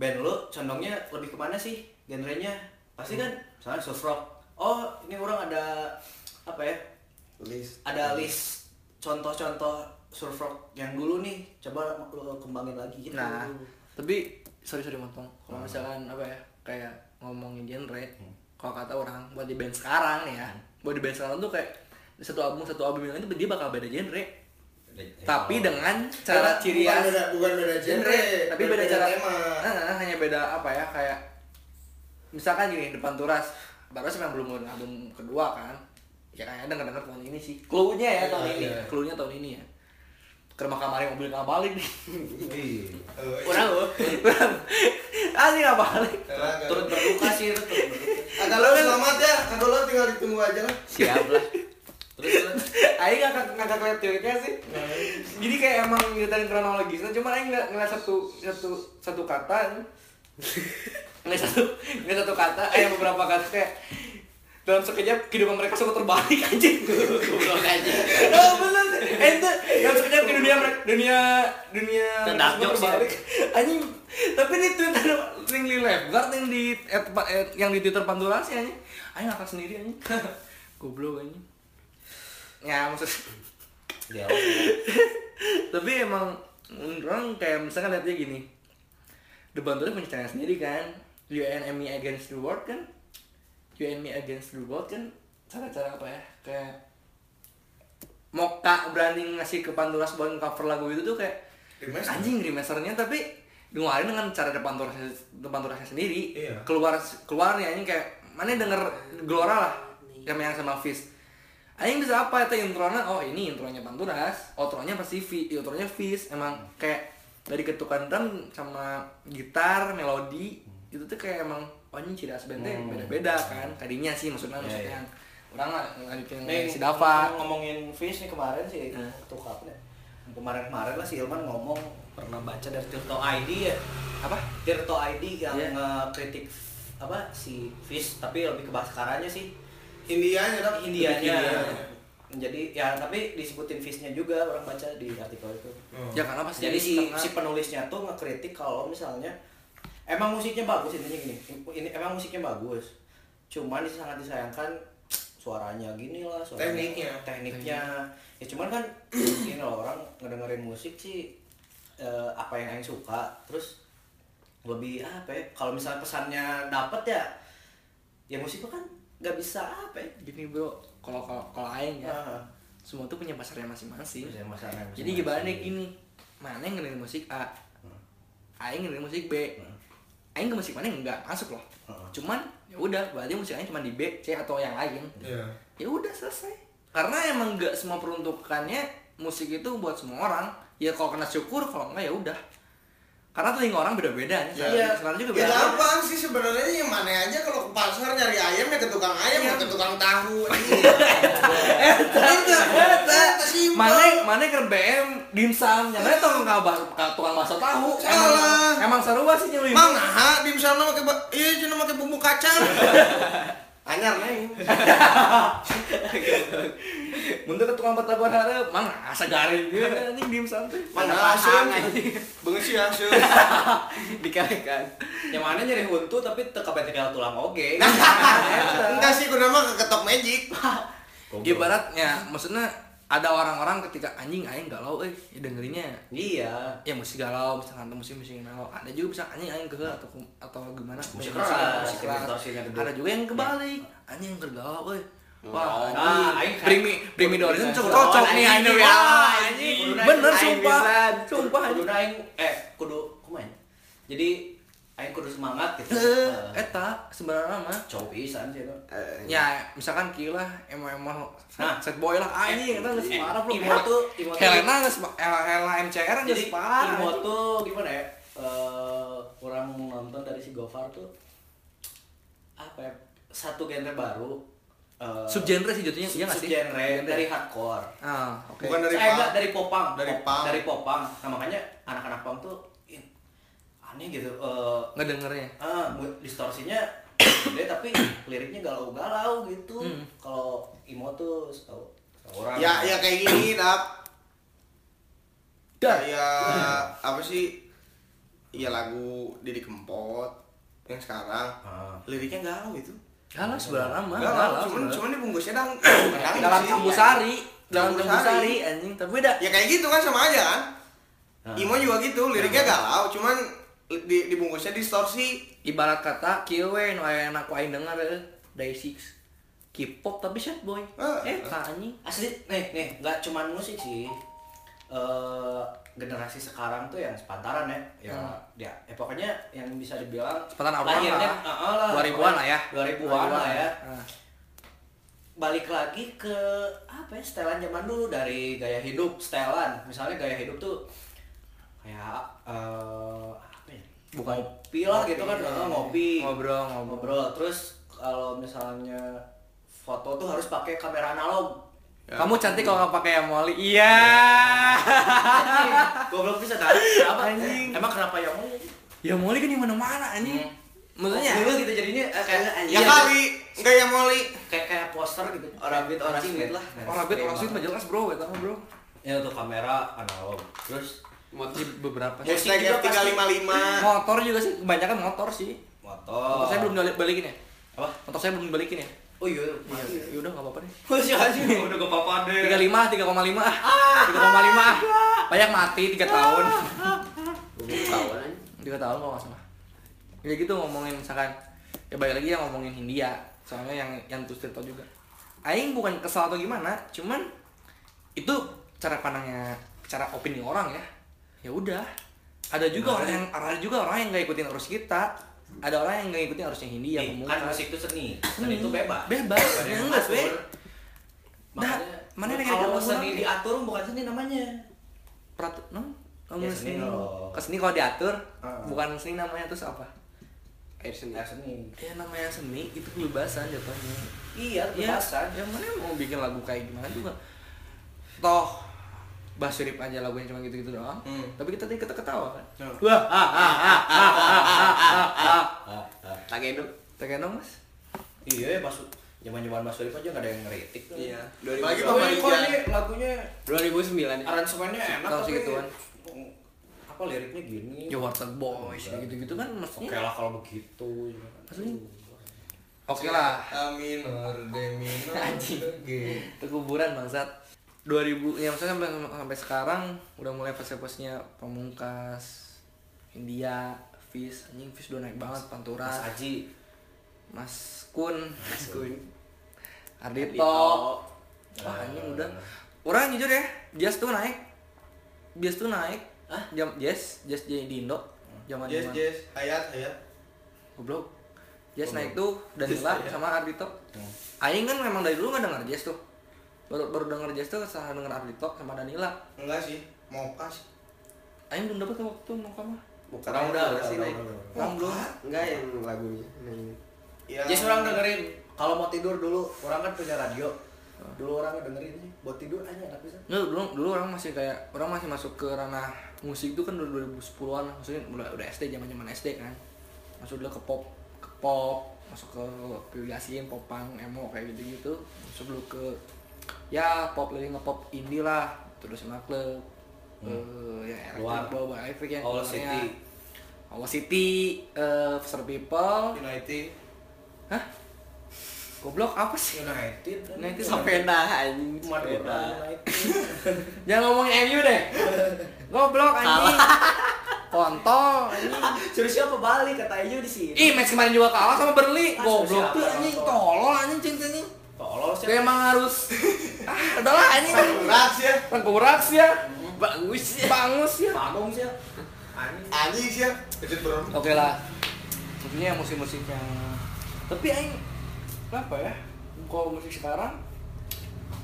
band lu condongnya lebih ke mana sih genrenya? Pasti kan misalnya surf rock oh ini orang ada apa ya List. ada list contoh-contoh surf rock yang dulu nih coba lu kembangin lagi gitu. Nah, tapi sorry sorry motong. Kalau misalkan apa ya, kayak ngomongin genre, kalau kata orang buat di band sekarang nih ya, buat di band sekarang tuh kayak satu album satu album yang itu dia bakal beda genre. Tapi dengan cara ciri bukan khas beda, bukan beda genre, tapi beda cara tema. Nah, hanya beda apa ya kayak misalkan gini depan turas. Baru sih yang belum ngeluarin album kedua kan ya kayak denger denger tahun ini sih. Clue-nya ya tahun Iya, ini. iya. clue-nya tahun ini ya. Ke rumah kemarin mobil nggak balik iya. kurang loh. Asli nggak balik. Turut berduka sih itu turut berduka Agak lo selamat ya, agak lo tinggal ditunggu aja lah. siap lah. Aing ngakak ngakak liat tweetnya sih. Jadi kayak emang ngeliatin kronologisnya cuma Aing nggak ngeliat satu satu satu kata. Ngeliat satu ngeliat satu kata eh beberapa kata kayak dalam sekejap kehidupan mereka semua terbalik aja goblok aja oh bener. Eh itu dalam sekejap ke dunia mereka dunia dunia semua jokes ya. terbalik. Anjing. Tapi ini tweet ada link di Lifeguard yang di at, at, yang di Twitter Pandurasi anjing. Aing ngakak sendiri anjing. Goblok anjing. Ya maksud dia tapi emang orang kayak misalkan lihatnya gini. The Bantuan punya channel sendiri kan? You and Me Against the World kan You and Me Against the World kan cara-cara apa ya? Kayak Moka berani ngasih ke Panturas buat cover lagu itu tuh kayak Remaster. anjing remasternya tapi ngeluarin dengan cara depan turasnya depan turasnya sendiri. Iya. keluar keluar nih anjing kayak mana denger Gelora lah yang yang sama Fizz. Anjing bisa apa itu intronya? Oh ini intronya Panturas outronya pasti V outronya Fizz. Emang kayak dari ketukan drum sama gitar melodi itu tuh kayak emang oh ini ciri khas Hmm. beda-beda kan tadinya sih maksudnya Iya, maksudnya iya. orang lah ngalitin nih si Dava ngomongin fish nih kemarin sih Hmm. tuh kapan kemarin-kemarin lah si Ilman ngomong pernah baca dari Tirto ID ya apa Tirto ID yang Iya. ngekritik apa si Fish tapi lebih ke Baskaranya sih Indianya dong. Indianya India. jadi ya tapi disebutin Fishnya juga orang baca di artikel itu Oh. ya karena pasti jadi si si penulisnya tuh ngekritik kalau misalnya emang musiknya bagus intinya gini. Ini emang musiknya bagus. Cuman sangat disayangkan suaranya gini lah suaranya, Tekniknya. tekniknya. Ya cuman kan gini loh orang ngedengerin musik sih eh, apa yang Aing suka. Terus lebih apa ya kalau misalnya pesannya dapet ya ya musik kan nggak bisa apa ya. Gini bro. Kalau kalau kalau aing ya Ah, semua tuh punya pasarnya masing-masing. Jadi gimana gini? Mana yang ngedengerin musik A? Aing ngedengerin musik B? Hmm. Aing ke musik mana enggak masuk loh Heeh. cuman ya udah berarti musik aing cuma di B C atau yang lain Iya. ya udah selesai karena emang nggak semua peruntukannya musik itu buat semua orang ya kalau kena syukur kalau enggak ya udah karena telinga orang beda-beda ya. Iya. sekarang juga Ya beda gampang sih sebenarnya yang mana aja kalau ke pasar nyari ayam ya ke tukang ayam Iya. ya ke tukang tahu. mana mana ke BM dimsum lain tau nggak bah tukang bakso tahu Salah. emang emang seru sih nyuruh Mang nah dimsum pakai ba- iya cuma pakai bumbu kacang. Anyar nih. Mundur ke tukang batabuan harap, mang asa garing gitu kan anjing dimsum teh. Mana asun? Benges ya asun. Dikalikan. yang mana nyari huntu tapi teka tinggal tulang oge Enggak sih kudu mah ketok magic. Ibaratnya maksudnya ada orang-orang ketika anjing aing galau eh ya dengerinnya. Iya. Ya musik galau misalkan musik musik galau. Ada juga bisa anjing aing ke atau atau gimana. Musik keras, musik keras. ada juga yang kebalik. Anjing galau eh. Ah, Wah, anjing, aing bring me, bring me the horizon Kudu cocok cocok nih anjing, anjing ya, anjing. anjing, bener sumpah, sumpah anjing. eh kudu kumaha jadi aing kudu semangat gitu. Eh, Eh, eta sebenarnya mah. Cowok pisan sih itu ya misalkan kila emang emang Nah. set boy lah anjing kita nggak separah bro. Imo tuh Imo tuh Helena nggak separah Helena MCR nggak jadi separah. Imo tuh gimana ya? Eh orang nonton dari si Gofar tuh apa ya satu genre baru eh, Subgenre sih jatuhnya, iya nggak sih? subgenre dari hardcore. Ah, oke. Bukan dari Eh, enggak, dari popang. Dari Pop- punk. dari popang. Nah makanya anak-anak punk tuh aneh gitu eh Ngedengernya. ah, mu- distorsinya gede tapi liriknya galau-galau gitu Hmm. kalau emo tuh setahu orang Ya ya kayak gini tap. Dah. Kayak apa sih? Ya lagu Didi Kempot yang sekarang Ah. liriknya galau itu. Galau sebenarnya mah. Galau, Galau. cuman cuman dibungkusnya dang. dang dalam sih. kambu sari, dalam kambu sari. anjing, tapi beda. Ya kayak gitu kan sama aja kan? Ah. Imo juga gitu, liriknya galau, cuman di, dibungkusnya distorsi. Ibarat kata kieu we nu aya anak ku aing denger eh, Day Six. K-pop tapi sad boy. Ah. Eh, anjing. asli nih nih nggak cuman musik sih eh generasi sekarang tuh yang sepantaran ya ya, ya, eh, pokoknya yang bisa dibilang Sepantaran awal lahirnya lah. ah, lah, 2000-an lah ya. 2000-an lah ya Ah. balik lagi ke apa ya setelan zaman dulu dari gaya hidup setelan misalnya gaya hidup tuh kayak eh apa ya Bukan- ngopi lah gitu kan eh, ngopi Ngobrol, ngobrol. ngobrol terus kalau misalnya foto tuh harus pakai kamera analog Ya. Kamu cantik kalau nggak pakai yang Molly. Iya. Goblok bisa kan? Apa? Anjing. Emang kenapa ya mau? Ya Molly kan di mana-mana anjing. Maksudnya dulu gitu jadinya eh, kayak Ya iya, kali, enggak ya Molly. kayak kayak poster gitu. Orang beat, orang sweet gitu. lah. orang bed orang sweet mah jelas bro, eta mah bro. Ya untuk kamera analog. Terus Di beberapa sih. Hashtag juga pasti. F355. Motor juga sih, kebanyakan motor sih. motor. Motor saya belum balik- balikin ya. apa? Motor saya belum dibalikin ya. Oh iya. Iya, ya udah nggak apa-apa deh. Masih anjing udah gak apa-apa deh. 35, 3,5 ah. 3,5 ah. Banyak mati 3 tahun. Tahun aja. 3 tahun kalau nggak salah. Ya gitu ngomongin misalkan ya balik lagi yang ngomongin Hindia. Soalnya yang yang tuh cerita juga. Aing bukan kesal atau gimana, cuman itu cara pandangnya, cara opini orang ya. Ya udah. Ada juga orang yang ada juga orang yang nggak ikutin arus kita. Ada orang yang nggak ikutin arusnya Hindia, pemungkas. kan musik itu seni. Seni itu bebas. Bebas. Ya yang enggak, we. Makanya, mana yang kalau seni diatur bukan seni namanya. Peratu, no? Kamu Ya, seni. seni loh. Seni kalau diatur, Ah. bukan seni namanya terus apa? Air seni. Ya seni. Ya namanya seni itu kebebasan jatuhnya. Iya, Iya, kebebasan. yang mana mau bikin lagu kayak gimana juga. Toh Basirip aja lagunya cuma gitu-gitu doang. Hmm. Tapi kita tadi kita ketawa kan. Hmm. Wah, ah, ah, ah, ah, ah, ah, ah, ah. Ah, ah. Tagendong. Tekenong mas? Iya, masuk zaman-zaman Mas Surip aja gak ada yang ngeritik tuh. Iya. Lagi kok Ija. ini lagunya 2009. aransemennya enak tapi segituan. apa liriknya gini. Ya Water Boys gitu-gitu kan Oke maksudnya. lah kalau begitu. ya. Maksudnya? Oke lah. A minor, D minor, Anjing. G. Itu kuburan bangsat. 2000 ya maksudnya sampai, sampai sekarang udah mulai fase-fasenya pamungkas India Fis anjing Fis udah naik banget Pantura Mas Aji. Mas Kun Mas Kun. Ardito Ardito. wah anjing udah orang jujur ya Jazz tuh naik Jazz tuh naik Hah? jam Jazz Jazz di di Indo zaman zaman yes. Hayat, hayat. goblok Jazz Goblok. naik tuh Danila Jazz, sama Ardito Hmm. Aing kan memang dari dulu nggak denger Jazz tuh baru baru denger Jazz tuh setelah denger Ardito sama Danila Enggak sih, mau kas. Aing belum dapet tuh waktu mau kamu Bukan Orang udah, udah, sih, udah. Orang belum Enggak yang lagunya. Ini. Ya. Jadi orang dengerin kalau mau tidur dulu, orang kan punya radio. Dulu orang dengerin nih, buat tidur aja enak bisa. Nggak, dulu dulu orang masih kayak orang masih masuk ke ranah musik itu kan 2010-an lah. maksudnya udah udah SD zaman zaman SD kan masuk dulu ke pop ke pop masuk ke Piu Yasin popang emo kayak gitu gitu masuk dulu ke ya pop lagi ngepop indie lah terus sama klub eh, ya elektrik Luar. bawa elektrik yang All. City. All City eh Foster People United. hah goblok apa sih United. United Sepeda anjing. Madura. Jangan ngomongin MU deh. Goblok anjing. Kontol anjing. Suruh siapa balik kata aja di sini. Ih, match kemarin juga kalah sama Burnley. Goblok tuh anjing tolol anjing cintanya. Tolol Kayak siapa? emang harus ah, udahlah anjing. Raks ya. Tengkurak sih ya. Bagus ya. Bangus ya. Panggung sih. Anjing. Anjing sih ya. Kecil bro. Oke lah. Maksudnya musik-musik yang tapi aing apa ya? Kalau musik sekarang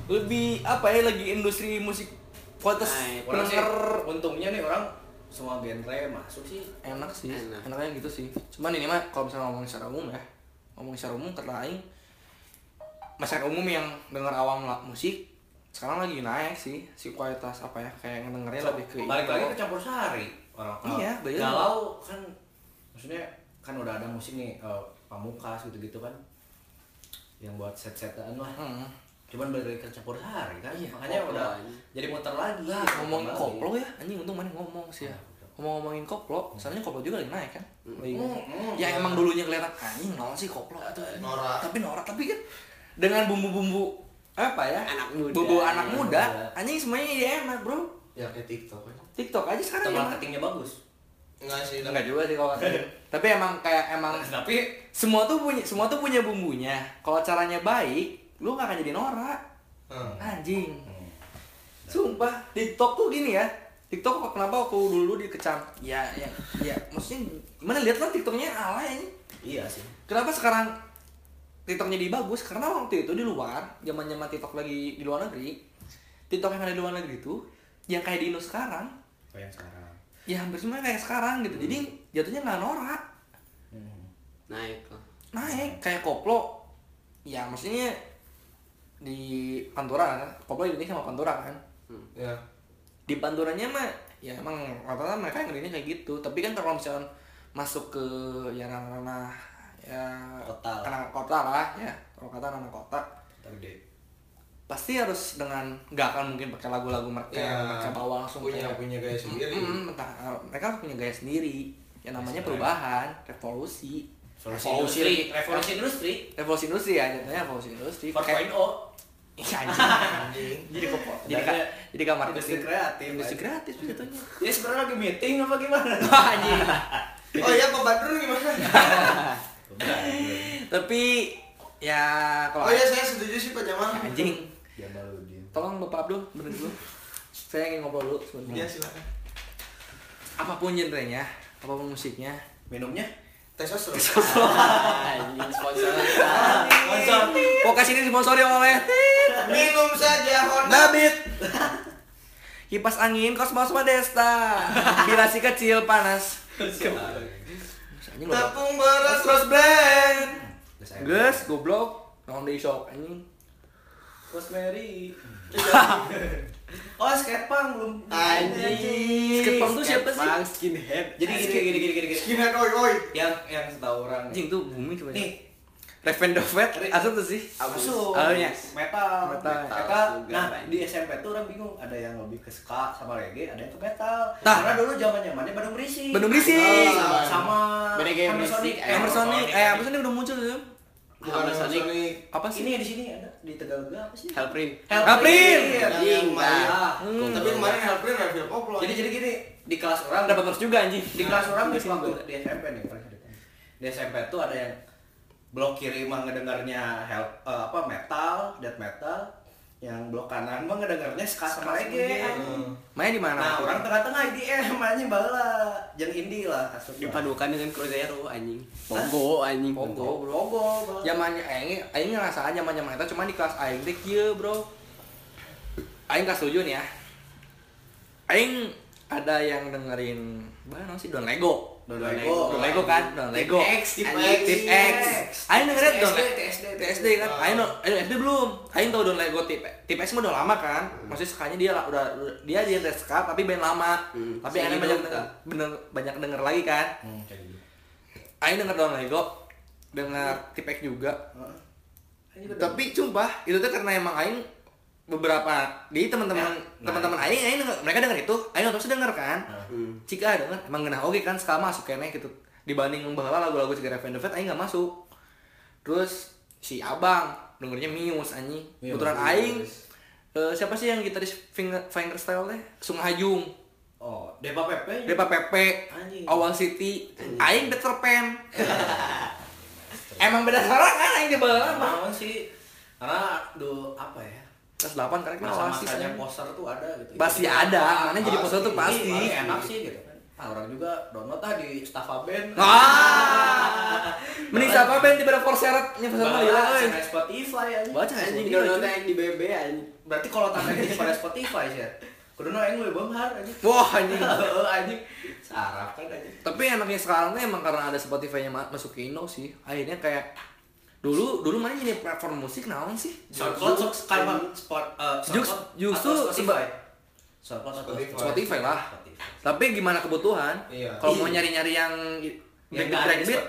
lebih apa ya lagi industri musik kualitas Nah, Orang sih, pendengar untungnya nih orang semua genre masuk sih. enak sih Enak. enaknya gitu sih cuman ini mah kalau misalnya ngomongin secara umum ya ngomongin secara umum kata aing masyarakat umum yang denger awam musik sekarang lagi naik sih si kualitas apa ya kayak ngedengernya lebih ke balik lagi ke campur sari orang. Iya, bener. galau kan maksudnya kan udah ada musik nih eh, pamungkas gitu gitu kan yang buat set setan lah. Hmm. cuman balik lagi ke campur sari kan Iya, makanya koplo udah jadi muter lagi Lah, muter ngomong lagi. koplo ya anjing untung mana ngomong sih ya. Ngomong-ngomongin koplo soalnya koplo juga lagi naik kan. Lagi- Hmm, ya emang dulunya kelihatan anjing naon sih koplo tuh Norak. tapi norak tapi kan dengan bumbu-bumbu apa ya? Anak muda. bumbu anak muda muda. anjing semuanya ya enak bro. Ya kayak TikTok aja. TikTok aja sekarang ya. marketingnya bagus. Enggak sih. enggak juga sih kalau tapi emang kayak emang tapi semua tuh punya semua tuh punya bumbunya. Kalau caranya baik lu gak akan jadi norak. Hmm. anjing. Sumpah TikTok tuh gini ya. TikTok kok kenapa aku dulu dikecam? Ya ya ya. Maksudnya gimana? Lihat kan TikToknya alay ini iya sih. Kenapa sekarang TikToknya jadi bagus karena waktu itu di luar zaman zaman TikTok lagi di luar negeri TikTok yang ada di luar negeri itu yang kayak di Indo sekarang kayak yang sekarang. ya hampir semua kayak sekarang gitu. Jadi jatuhnya nggak norak. Hmm. naik lah. Naik kayak koplo. Ya maksudnya di Pantura kan koplo Indonesia sama Pantura kan? Ya. di Panturanya mah ya emang rata-rata mereka ngerinya kayak gitu. Tapi kan kalau misalnya masuk ke ya ranah-ranah ya Kota. lah. anak kota lah ya. Kalau kata anak kota. Gede. Pasti harus dengan nggak akan mungkin pakai lagu-lagu mereka Ya, yang mereka bawa langsung punya kayak- punya gaya sendiri. Mm-mm, entah, eh, mereka harus punya gaya sendiri. Yang namanya Yes, perubahan revolusi. Revolusi Revolusi. industri. Revolusi industri. Revolusi industri ya jatuhnya revolusi industri. 4.0 Iya, anjing. Anjing. jadi kok jadi ka, jadi kamar industri kreatif, industri kreatif jatuhnya. Ini sebenarnya lagi meeting apa gimana? anjing. Oh iya Pak Badrun gimana? tapi ya kalau Oh iya saya setuju sih Pak Jamal. anjing Jamaludin. tolong bapak Abdul bener dulu saya ingin ngobrol dulu sebentar Iya silakan. apa pun genrenya apa pun musiknya Minumnya? Testosteron. anjing sponsor Sponsor. Podcast ini disponsori oleh Minum saja Honda. Nabit Kipas angin Cosmos Modesta Bila si kecil panas Anjing Tepung beras Terus blend Gus. Gus, goblok Nong di shop anjing Rosemary. oh, skatepunk belum. Anjing. Skatepunk tuh siapa sih? Bang skinhead Jadi gini gini gini gini gini. Skinhead oi oi. Yang yang setahu orang. Anjing tuh booming coba Nih, Raven Dovet Asal tuh sih masuk. Alunya. Metal. Metal. Metal. juga, Nah, Bang. di SMP tuh orang bingung, ada yang lebih ke ska sama reggae, ada yang ke metal. Nah. Karena dulu zaman-zamannya Bandung Berisik. Bandung Berisik. Oh, sama. Sonic. Eh, Hammer Sonic Eh ini udah muncul tuh Bukan Hammer Sonic. Apa sih? Ini di sini ada di Tegalega apa sih? Hellprint Hellprint. Yang yang kemarin. Nah, Hmm. Tapi kemarin Hellprint reveal koplo. jadi jadi gini di kelas orang Dapat terus juga anjing di kelas orang di waktu di SMP nih di SMP tuh ada yang blok kiri mah ngedengarnya hell eh, apa metal death metal yang blok kanan mah ngedengarnya ska sama reggae Hmm. Main di mana? nah orang tengah-tengah IDM anjing bala jeung indie lah asup dipadukan dengan Cruzeiro anjing Pogo anjing Pogo, bro. bala. Zamannya aing aing ngerasa zaman zaman eta cuma di kelas aing teh kieu, Bro. Aing kelas 7 nih ya. Aing ada yang dengerin mana sih Don Lego. Don Lego Don Lego kan, Don Lego. X tip X Tip X. Aing dengerin Don TSD, Lego. TSD, TSD kan. Aing no, eh, SD belum. Aing tahu Don Lego tip tip X mah udah lama kan. Maksudnya sekanya dia lah udah dia dia ska tapi band lama. Hmm, Tapi aing banyak bener banyak denger lagi kan. Hmm, kayak gitu. Aing denger Don Lego, denger tip X juga. Tapi sumpah itu tuh karena emang aing beberapa di teman-teman Ya, teman-teman aing aing denger, mereka denger itu aing otomatis denger kan? Nah. Hmm. jika denger emang genah oke kan sekarang masuk kene gitu. Dibanding baheula lagu-lagu si Raven Devet aing gak masuk. Terus si abang dengernya Muse anjing. Muse, kebetulan aing eh, siapa sih yang gitaris finger fingerstyle teh Sung Hajung oh Depa Pepe. Depa Pepe. Anjing. Awal City aing Peter Pan. Emang beda suara kan aing di mah Naon sih karena do apa ya kelas 8 karena Oasis masa-masanya anjing. poster tuh ada gitu. Pasti ada, mana jadi poster tuh Pasti. Ini enak sih gitu kan. Ah, orang juga download ah di Staffa Band. Ah, mending siapa band tiba-tiba for seret nya for seret mah gila euy. Spotify aja Baca anjing anjing download yang di BB anjing. Berarti kalau tanda di pada Spotify sih ya? Kudu no yang lebih benghar aja Wah anjing. Heeh, anjing. Sarap kan aja Tapi enaknya sekarang tuh emang karena ada Spotify-nya ma- masuk ke Indo sih. Akhirnya kayak dulu dulu mana jadi platform musik naon sih SoundCloud sok sekarang spot SoundCloud justru Spotify. Spotify. Spotify lah Spotify. tapi gimana kebutuhan Iya. kalau mau nyari nyari yang Yang breakbeat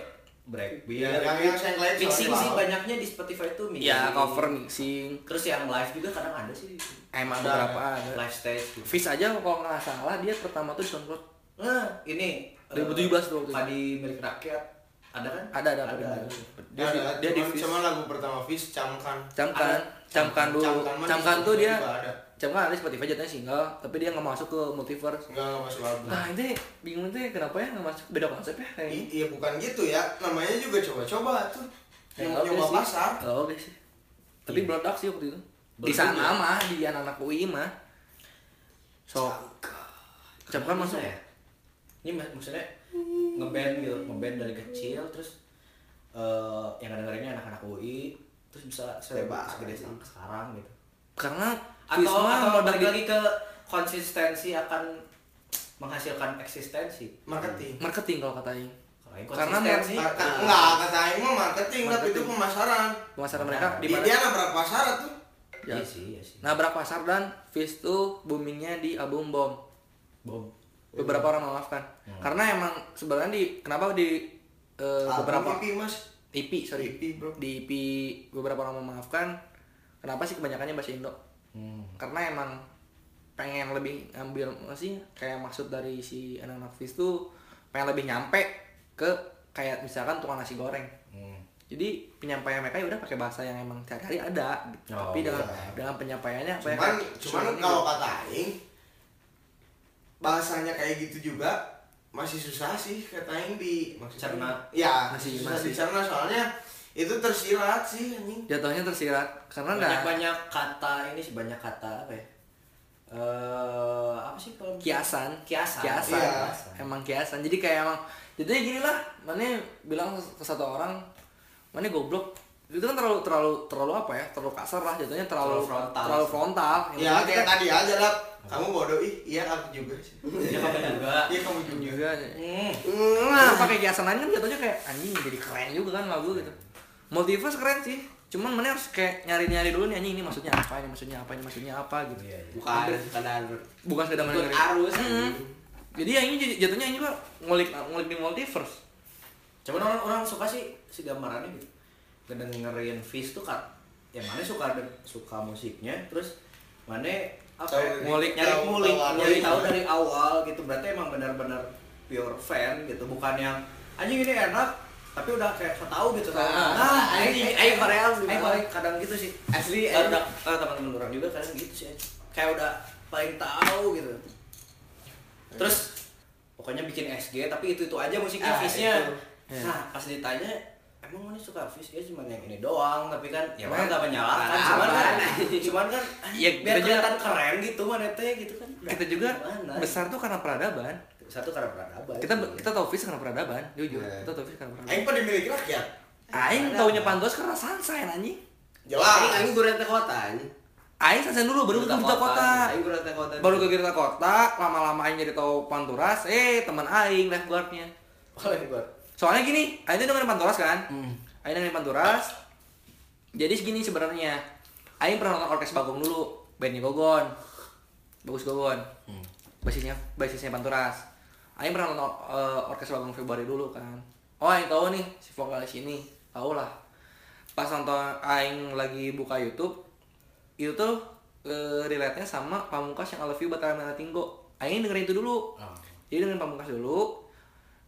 breakbeat. Ya, yang yang saya lihat mixing sih banyaknya di Spotify tuh mixing. ya cover mixing Terus yang live juga kadang ada sih. emang Ada. beberapa ada Live stage gitu. Fish aja kalau nggak salah dia pertama tuh di SoundCloud Nah, ini 2017 tuh waktu itu. Padi milik rakyat. Ada kan? ada ada, ada, Ada. dia di, Ada, dia di cuman, Fish cuman lagu pertama Fish Camkan. camkan camkan dulu Camkan di camkan tuh dia camkan ada di Spotify jatuhnya single tapi dia nggak masuk ke multiverse Enggak enggak masuk album. nah ini bingung tuh kenapa ya nggak masuk beda konsep ya kayak I- Iya bukan gitu ya, namanya juga coba-coba tuh. Ya, Nyoba nyoba sih. pasar. oh, oke sih tapi Iya. meledak sih waktu itu di sana ya? mah di anak-anak UI mah so camkan masuk ya? Ini mak- maksudnya ngeband gitu, ngeband dari kecil terus eh yang dengerinnya anak-anak UI terus bisa segede se- sekarang gitu. karena Atau atau balik lagi ke konsistensi akan menghasilkan eksistensi. Marketing. marketing kalau kata Aing Kalau yang Karena ka- Enggak, kata Aing mah marketing, tapi Marketing. itu pemasaran. pemasaran mereka di Di mana dia nabrak pasar tuh. Ya. Iya sih, iya sih. nabrak pasar dan Fish tuh boomingnya di album Bom Bom. Beberapa orang memaafkan Hmm. karena emang sebenarnya di kenapa di eh, beberapa Album EP, Mas. EP sorry EP, bro. di EP beberapa orang memaafkan kenapa sih kebanyakannya bahasa Indo Hmm. karena emang pengen lebih ambil apa sih kayak maksud dari si anak-anak Fish tuh pengen lebih nyampe ke kayak misalkan tukang nasi goreng Hmm. jadi penyampaian mereka ya udah pakai bahasa yang emang sehari-hari ada gitu. Oh, tapi dengan iya. dengan penyampaiannya apa ya, Cuman cuman kalau gitu. kata Aing bahasanya kayak gitu juga masih susah sih kata Aing di maksudnya. Cerna. Ya, Masih- susah masih. dicerna soalnya itu tersirat sih anjing. jatuhnya tersirat karena banyak banyak kata ini sih banyak kata apa ya eh apa sih kalau kiasan kiasan kiasan Iya. emang kiasan jadi kayak emang jadinya gini lah mana bilang ke satu orang mana goblok itu kan terlalu terlalu terlalu apa ya terlalu kasar lah jatuhnya terlalu Terlalu frontal. terlalu frontal Yang Ya kayak kita- tadi aja lah. Kamu bodoh ih, iya aku juga sih. ya kamu juga Iya kamu juga. juga hmm. nah pakai kiasan lain kan jatuhnya kayak anjing jadi keren juga kan lagu gitu multiverse keren sih cuman mana harus kayak nyari nyari dulu nih anjing ini maksudnya apa ini maksudnya apa ini maksudnya apa gitu Iya, iya. bukan sekedar bukan sekedar mendengarin arus Mm. jadi yang ini jatuhnya ini juga ngulik ngulik di multiverse cuman orang orang suka sih si gambarannya gitu ngedengerin Fish tuh kan yang mana suka suka musiknya terus mana apa Tahu ya, dari- ngulik nyari tahu- ngulik tahu nyari tahu dari awal gitu. Berarti emang benar-benar pure fan gitu bukan yang anjing ini enak tapi udah kayak tau gitu. Kan Ah, nah anjing, aing aing Korea aing paling kadang gitu sih. Asli, ada eh, teman-teman orang juga kadang gitu sih anjing. kayak udah paling tahu gitu. Terus pokoknya bikin SG tapi itu itu aja musiknya Ah, Fish-nya. Ya. nah pas ditanya emang mana suka Fish? Ya cuma yang ini doang tapi kan ya Emang mana? nggak menyalahkan cuman kan cuman kan Ya, biar kelihatan keren gitu mana teh gitu kan. Udah, kita juga gimana? besar tuh karena peradaban. Satu karena peradaban. Kita kita tahu Fis karena peradaban jujur. Iya. kita tahu Fis karena peradaban. Aing pada milik rakyat. Aing taunya Pantos karena Sunshine anjing. Aing Jelas. aing gurau teh kota anjing. Aing Sunshine dulu baru ke Kota Aing teh kota. baru ke Gita Kota lama-lama Aing jadi tahu Panturas. Eh teman Aing lifeguardnya. Oleh buat soalnya gini Aing tuh dengerin Panturas kan? Hmm. Aing dengerin Panturas jadi segini sebenarnya. Aing pernah nonton orkes Bagong dulu bandnya Gogon. Bagus Gogon. Hmm. basisnya basisnya Panturas Aing pernah nonton eh, orkes Bagong Februari dulu kan? Oh Aing tahu nih si vokalis ini. Tahu lah. Pas nonton Aing lagi buka YouTube itu tuh eh, relate-nya sama Pamungkas yang I Love You Batal Merah Tinggo. Aing dengerin itu dulu. Oh. jadi dengerin Pamungkas dulu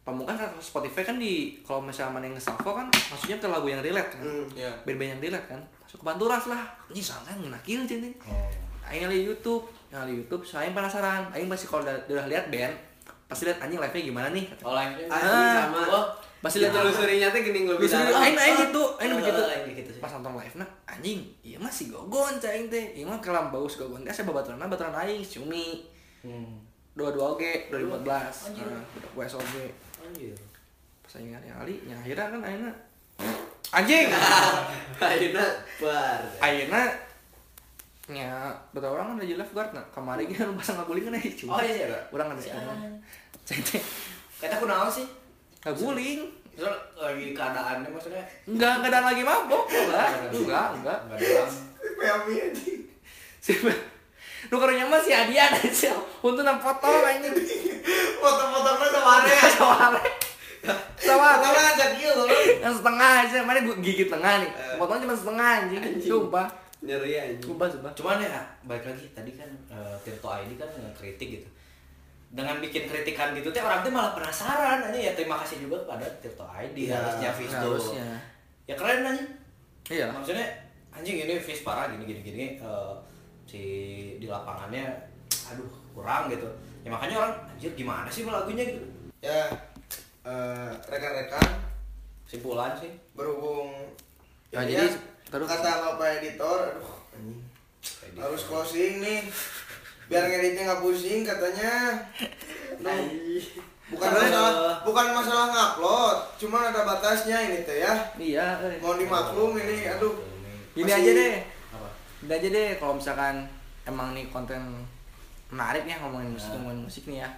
Pamungkas kan Spotify kan di kalau misalnya mana yang nge-shuffle kan maksudnya ke lagu yang relate kan Hmm. ya band-band yang relate kan masuk ke Panturas lah ini soalnya ngenakil cini oh. Aing liat YouTube, yang di YouTube, so Aing penasaran. Aing pasti kalau udah, udah lihat band, pasti lihat anjing live-nya gimana nih. kata. oh live Ah, sama. oh Pasti Lihat telusurinya teh gini lebih Telusuri, dalam. aing aing gitu, aing Oh, begitu. gitu sih. Pas nonton live nah, anjing, iya mah si Gogon cah aing teh. Iya mah kelam bagus Gogon. Kasih babaturan babaturan aing Cumi. hmm. Dua-dua oge 2014. Anjir. Nah, budak WS oge. Anjir Pas aing nyari Ali, nya akhirnya kan ayeuna anjing. Ayeuna bar. ayeuna nya beberapa orang kan udah jelas guard nah kemarin kita lu pasang ngaguling kan aja oh iya sih ada orang ada sekarang cete kata aku naon sih Terus lagi keadaannya maksudnya Enggak, ada lagi mabok. Enggak, enggak, enggak. Enggak dalam. Pemi anjing. Siapa? Lu karunya mah si Adian aja. Untuk nang foto anjing. Foto-fotonya sama Area. Saware. Saware. Fotonya ngajak kieu loh. Yang setengah aja, mana gua gigit tengah nih. Fotonya cuma setengah anjing. Anjing. Sumpah. Nyeri anjing. Sumpah, sumpah. Cuman ya balik lagi tadi kan eh, Tirto ID kan kritik gitu. Dengan bikin kritikan gitu teh orang tuh malah penasaran aja ya terima kasih juga kepada Tirto ID Iya, harusnya Fis tuh. Harusnya. Ya keren aja. Iya. Maksudnya anjing ini Fis parah gini gini gini eh, si di lapangannya aduh kurang gitu. Ya makanya orang anjir gimana sih lagunya gitu. Ya, eh, rekan-rekan Simpulan sih. berhubung Nah, ini jadi ya, terus- kata bapak editor, aduh anjing. harus closing nih biar ngeditnya nggak pusing katanya Duh, bukan masalah bukan masalah ngupload cuma ada batasnya ini teh ya Iya. eh. mau dimaklum ini aduh Gini Masih- aja deh. Gini aja deh kalau misalkan emang nih konten menarik nih ngomongin musik Nah. ngomongin musik nih ya.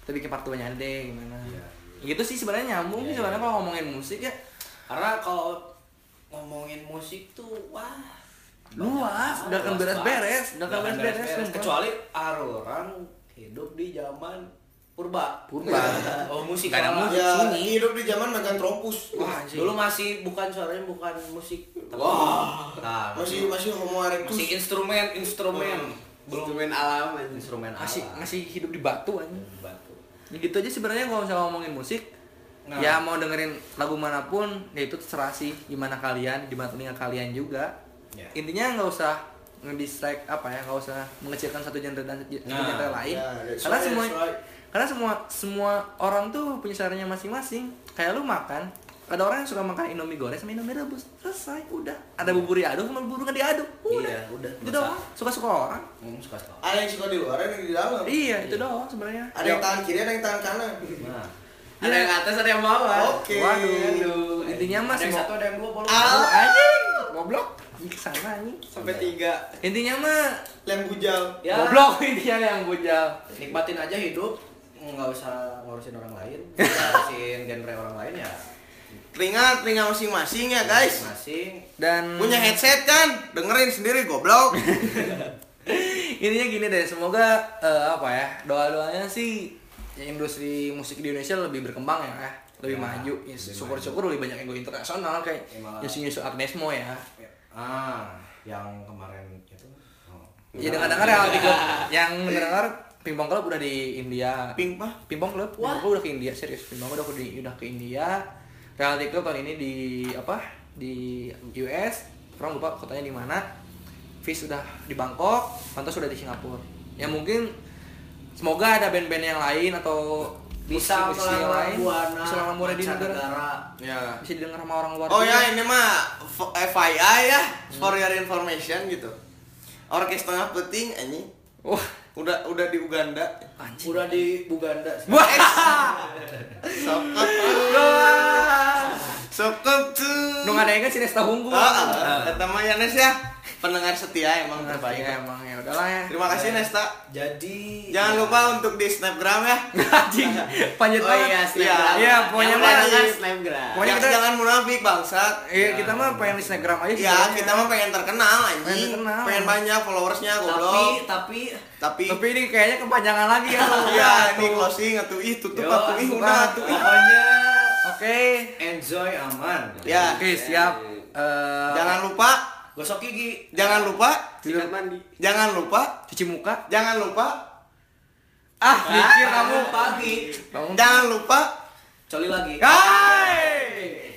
Kita bikin part 2 nya deh gimana. Iya. Gitu sih sebenarnya nyambung Iya, sih sebenarnya iya. kalau ngomongin musik ya. Karena kalau ngomongin musik tuh wah Luas, udah luas beres-beres, banget. udah akan beres-beres, sumpah. Kecuali ada orang hidup di zaman purba. Purba. Oh musik Nggak ada malah. musik. ya Sunyi. hidup di zaman Megantropus Wah, anjing. Dulu masih bukan suaranya bukan musik. tapi- Wah. Nah, masih masih homo erectus masih instrumen instrumen belum Instrumen alam anjing. instrumen Masih alam. masih hidup di batu aja. batu. Ya gitu aja sebenarnya kalau misalnya ngomongin musik Nah. ya mau dengerin lagu mana pun ya itu terserah sih gimana kalian gimana telinga kalian juga Ya. intinya nggak usah ngedistract apa ya nggak usah mengecilkan satu genre dan satu Nah, genre lain ya, karena right, semua that's right. Karena semua semua orang tuh punya caranya masing-masing. Kayak lu makan ada orang yang suka makan indomie goreng sama indomie rebus. Selesai udah. Ada bubur diaduk sama bubur nggak diaduk. Udah Iya, udah. itu doang. Suka-suka orang. Hmm, suka suka. ada yang suka di luar ada yang di dalam. Iya itu doang sebenarnya. Ada yang tangan kiri ada yang tangan kanan. Nah, Ada yang atas, ada yang bawah. oke. Waduh. Intinya mas ada yang satu ada yang dua bolong. Ah. Aduh, anjing. Goblok. Ih, ke sana anjing. Sampai tiga. intinya mah lem bujal. Ya. goblok. Intinya yang bujal. Nikmatin aja hidup nggak usah ngurusin orang lain ngurusin genre orang lain ya. Telinga telinga masing-masing ya guys. Masing dan punya headset kan? Dengerin sendiri goblok. Intinya gini deh semoga eh, apa ya doa doanya sih ya, industri musik di Indonesia lebih berkembang ya lebih Ya, maju. Ya, lebih syukur syukur lebih banyak yang go internasional kayak Ya, nyusu nyusu Agnesmo ya. Ah yang kemarin itu. Oh. ya dengar dengar club yang dengar pingpong club udah di India. Pink mah pingpong club pingpong club udah ke India serius. Pingpong club udah di udah ke India. Reality club tahun ini di apa di US orang lupa kotanya di mana. Fish sudah di Bangkok Pantos sudah di Singapura. Ya mungkin semoga ada band-band yang lain atau bisa melawan lain. Buana bisa melawan buana di negara negara. Ya. Bisa didengar sama orang luar Oh juga. ya ini mah FYI ya. For your information gitu. Orkes tengah peting anjing. Wah udah udah di Uganda. anjing udah di Buganda sih. wah Sokap tuh. Sokap tuh. nu ada yang kan si Nesta Hunggu Ah, eta mah ya Nes ya. Pendengar setia emang terbaik. ya emang ya udahlah ya Terima kasih Nesta. jadi Jangan ya, lupa untuk di Snapgram ya. anjing panjat Oh banget iya, snapgram. iya pokoknya Yang mah kan snapgram. Pokoknya Ya, kita- jangan munafik bangsat. Iya, kita mah pengen di Instagram aja. Ya, kita mah pengen terkenal anjing. terkenal. Pengen banyak followersnya tapi goblok. tapi Tapi Tapi ini kayaknya kepanjangan lagi ya. Iya, ini closing atuh ih tutup atuh ih udah atuh ih. pokoknya Oke. enjoy aman Ya, Oke, siap. Eh, jangan lupa, gosok gigi jangan lupa, Sikat mandi. jangan lupa, cuci muka. jangan lupa, Ah, mikir kamu. pagi Bangun. jangan lupa. coli lagi Hai.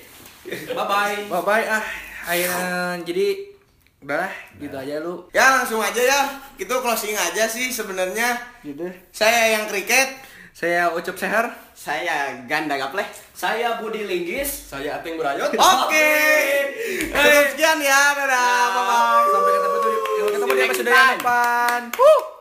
bye bye Bye bye ah. Ayo jadi udah gitu aja lu. Ya langsung aja ya, itu closing aja sih sebenarnya. Gitu. Saya yang kriket. Saya Ucup Seher. Saya ganda gapleh. saya Budi Linggis Saya Ateng Berayot. Oke. Cukup sekian ya, dadah, bye bye. Sampai ketemu di episode yang depan. Huh.